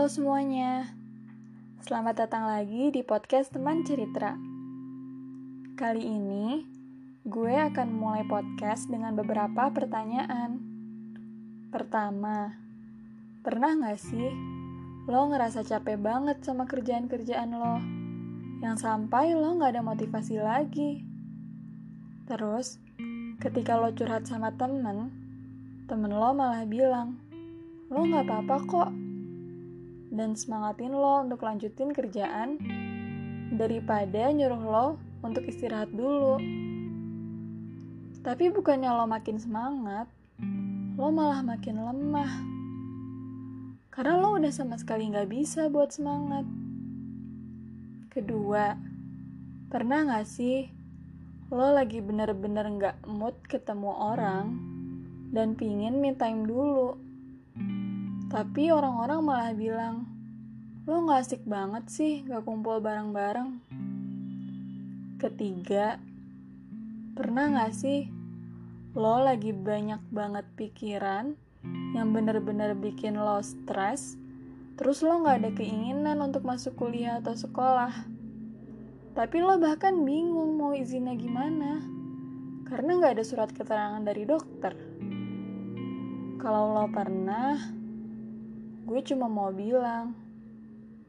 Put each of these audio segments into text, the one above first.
Halo semuanya, selamat datang lagi di podcast Teman Cerita. Kali ini, gue akan mulai podcast dengan beberapa pertanyaan. Pertama, pernah gak sih lo ngerasa capek banget sama kerjaan-kerjaan lo, yang sampai lo gak ada motivasi lagi? Terus, ketika lo curhat sama temen, temen lo malah bilang, lo gak apa-apa kok, dan semangatin lo untuk lanjutin kerjaan daripada nyuruh lo untuk istirahat dulu. Tapi bukannya lo makin semangat, lo malah makin lemah. Karena lo udah sama sekali gak bisa buat semangat. Kedua, pernah gak sih lo lagi bener-bener gak mood ketemu orang dan pingin me time dulu? Tapi orang-orang malah bilang, lo gak asik banget sih gak kumpul bareng-bareng. Ketiga, pernah gak sih lo lagi banyak banget pikiran yang bener-bener bikin lo stres, terus lo gak ada keinginan untuk masuk kuliah atau sekolah. Tapi lo bahkan bingung mau izinnya gimana, karena gak ada surat keterangan dari dokter. Kalau lo pernah, gue cuma mau bilang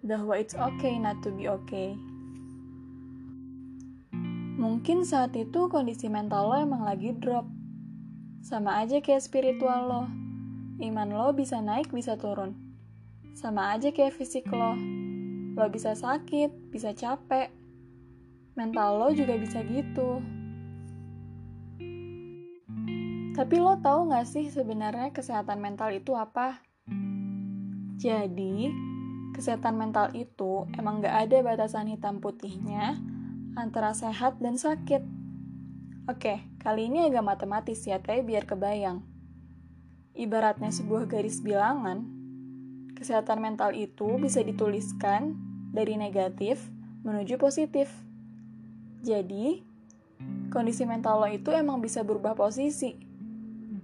bahwa it's okay not to be okay. Mungkin saat itu kondisi mental lo emang lagi drop. Sama aja kayak spiritual lo. Iman lo bisa naik, bisa turun. Sama aja kayak fisik lo. Lo bisa sakit, bisa capek. Mental lo juga bisa gitu. Tapi lo tahu gak sih sebenarnya kesehatan mental itu apa? Jadi, kesehatan mental itu emang gak ada batasan hitam putihnya antara sehat dan sakit. Oke, kali ini agak matematis ya, tapi biar kebayang. Ibaratnya sebuah garis bilangan, kesehatan mental itu bisa dituliskan dari negatif menuju positif. Jadi, kondisi mental lo itu emang bisa berubah posisi.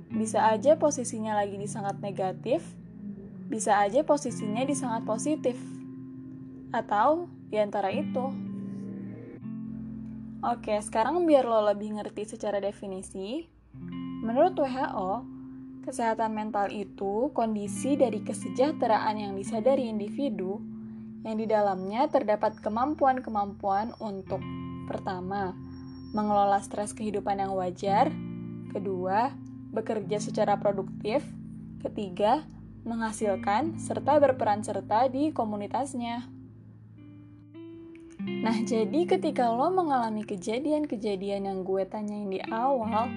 Bisa aja posisinya lagi di sangat negatif, bisa aja posisinya di sangat positif, atau di antara itu. Oke, sekarang biar lo lebih ngerti secara definisi, menurut WHO, kesehatan mental itu kondisi dari kesejahteraan yang disadari individu yang di dalamnya terdapat kemampuan-kemampuan untuk pertama, mengelola stres kehidupan yang wajar, kedua, bekerja secara produktif, ketiga, menghasilkan, serta berperan serta di komunitasnya. Nah, jadi ketika lo mengalami kejadian-kejadian yang gue tanyain di awal,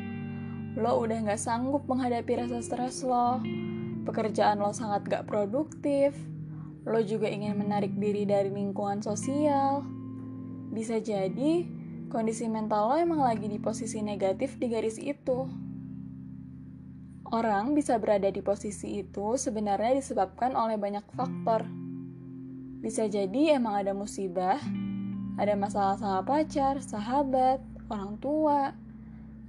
lo udah gak sanggup menghadapi rasa stres lo, pekerjaan lo sangat gak produktif, lo juga ingin menarik diri dari lingkungan sosial. Bisa jadi, kondisi mental lo emang lagi di posisi negatif di garis itu. Orang bisa berada di posisi itu sebenarnya disebabkan oleh banyak faktor. Bisa jadi emang ada musibah, ada masalah sama pacar, sahabat, orang tua,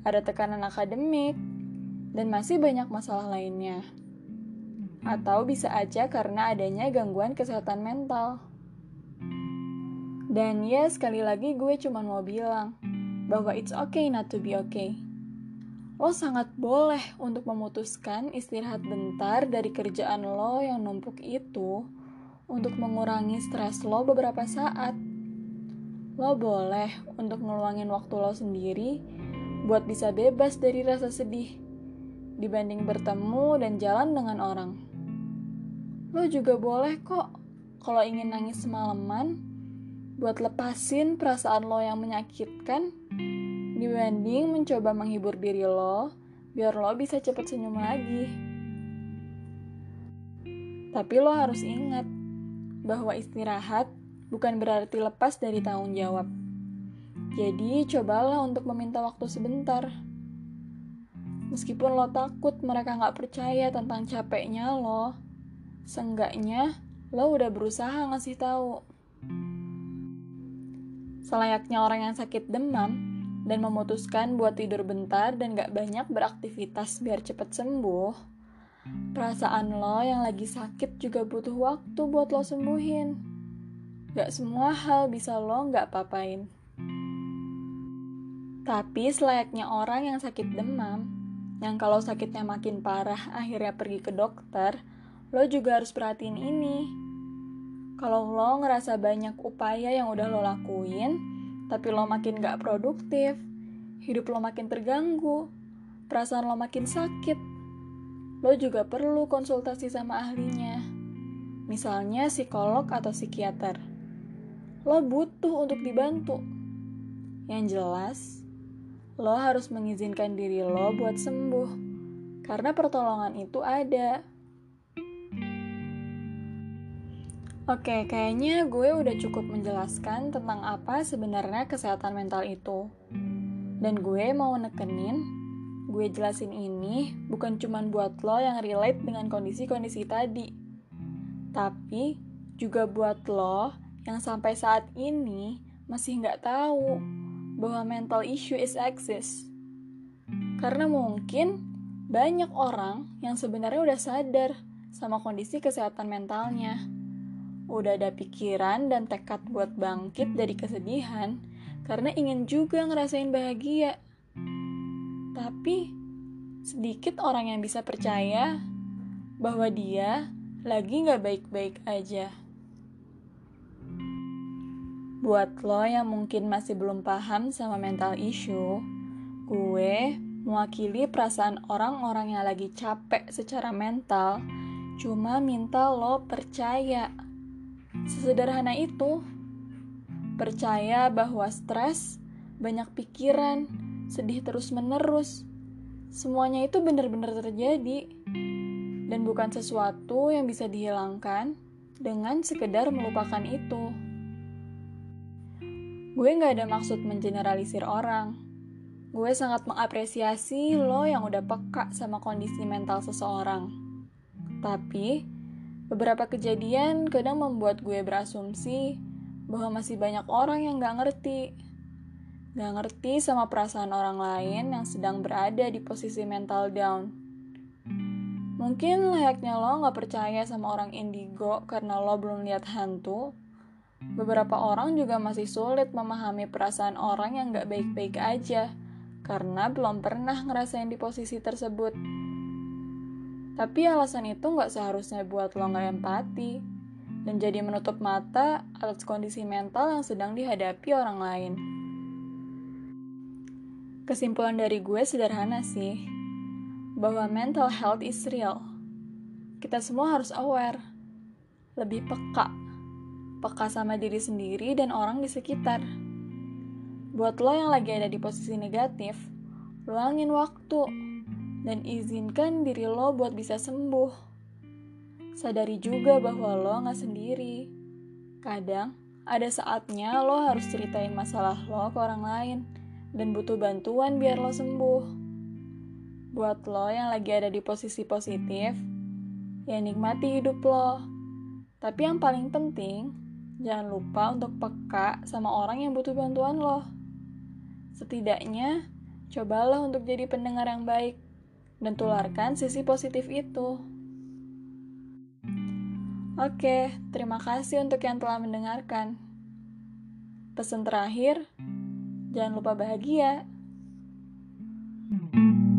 ada tekanan akademik, dan masih banyak masalah lainnya. Atau bisa aja karena adanya gangguan kesehatan mental. Dan ya, sekali lagi gue cuma mau bilang bahwa it's okay not to be okay lo sangat boleh untuk memutuskan istirahat bentar dari kerjaan lo yang numpuk itu untuk mengurangi stres lo beberapa saat. Lo boleh untuk ngeluangin waktu lo sendiri buat bisa bebas dari rasa sedih dibanding bertemu dan jalan dengan orang. Lo juga boleh kok kalau ingin nangis semalaman buat lepasin perasaan lo yang menyakitkan dibanding mencoba menghibur diri lo biar lo bisa cepet senyum lagi. Tapi lo harus ingat bahwa istirahat bukan berarti lepas dari tanggung jawab. Jadi cobalah untuk meminta waktu sebentar. Meskipun lo takut mereka nggak percaya tentang capeknya lo, seenggaknya lo udah berusaha ngasih tahu. Selayaknya orang yang sakit demam, dan memutuskan buat tidur bentar dan gak banyak beraktivitas biar cepet sembuh, perasaan lo yang lagi sakit juga butuh waktu buat lo sembuhin. Gak semua hal bisa lo gak papain. Tapi selayaknya orang yang sakit demam, yang kalau sakitnya makin parah akhirnya pergi ke dokter, lo juga harus perhatiin ini. Kalau lo ngerasa banyak upaya yang udah lo lakuin, tapi lo makin gak produktif, hidup lo makin terganggu, perasaan lo makin sakit, lo juga perlu konsultasi sama ahlinya. Misalnya psikolog atau psikiater. Lo butuh untuk dibantu. Yang jelas, lo harus mengizinkan diri lo buat sembuh. Karena pertolongan itu ada. Oke, kayaknya gue udah cukup menjelaskan tentang apa sebenarnya kesehatan mental itu. Dan gue mau nekenin, gue jelasin ini bukan cuma buat lo yang relate dengan kondisi-kondisi tadi. Tapi juga buat lo yang sampai saat ini masih nggak tahu bahwa mental issue is exist. Karena mungkin banyak orang yang sebenarnya udah sadar sama kondisi kesehatan mentalnya udah ada pikiran dan tekad buat bangkit dari kesedihan karena ingin juga ngerasain bahagia. Tapi sedikit orang yang bisa percaya bahwa dia lagi gak baik-baik aja. Buat lo yang mungkin masih belum paham sama mental issue, gue mewakili perasaan orang-orang yang lagi capek secara mental, cuma minta lo percaya Sesederhana itu. Percaya bahwa stres, banyak pikiran, sedih terus-menerus, semuanya itu benar-benar terjadi dan bukan sesuatu yang bisa dihilangkan dengan sekedar melupakan itu. Gue gak ada maksud mengeneralisir orang. Gue sangat mengapresiasi lo yang udah peka sama kondisi mental seseorang. Tapi, Beberapa kejadian kadang membuat gue berasumsi bahwa masih banyak orang yang gak ngerti. Gak ngerti sama perasaan orang lain yang sedang berada di posisi mental down. Mungkin layaknya lo gak percaya sama orang indigo karena lo belum lihat hantu. Beberapa orang juga masih sulit memahami perasaan orang yang gak baik-baik aja karena belum pernah ngerasain di posisi tersebut. Tapi alasan itu nggak seharusnya buat lo nggak empati dan jadi menutup mata atas kondisi mental yang sedang dihadapi orang lain. Kesimpulan dari gue sederhana sih, bahwa mental health is real. Kita semua harus aware, lebih peka, peka sama diri sendiri dan orang di sekitar. Buat lo yang lagi ada di posisi negatif, luangin waktu dan izinkan diri lo buat bisa sembuh. Sadari juga bahwa lo gak sendiri. Kadang, ada saatnya lo harus ceritain masalah lo ke orang lain dan butuh bantuan biar lo sembuh. Buat lo yang lagi ada di posisi positif, ya nikmati hidup lo. Tapi yang paling penting, jangan lupa untuk peka sama orang yang butuh bantuan lo. Setidaknya, cobalah untuk jadi pendengar yang baik dan tularkan sisi positif itu. Oke, terima kasih untuk yang telah mendengarkan. Pesan terakhir, jangan lupa bahagia. thank you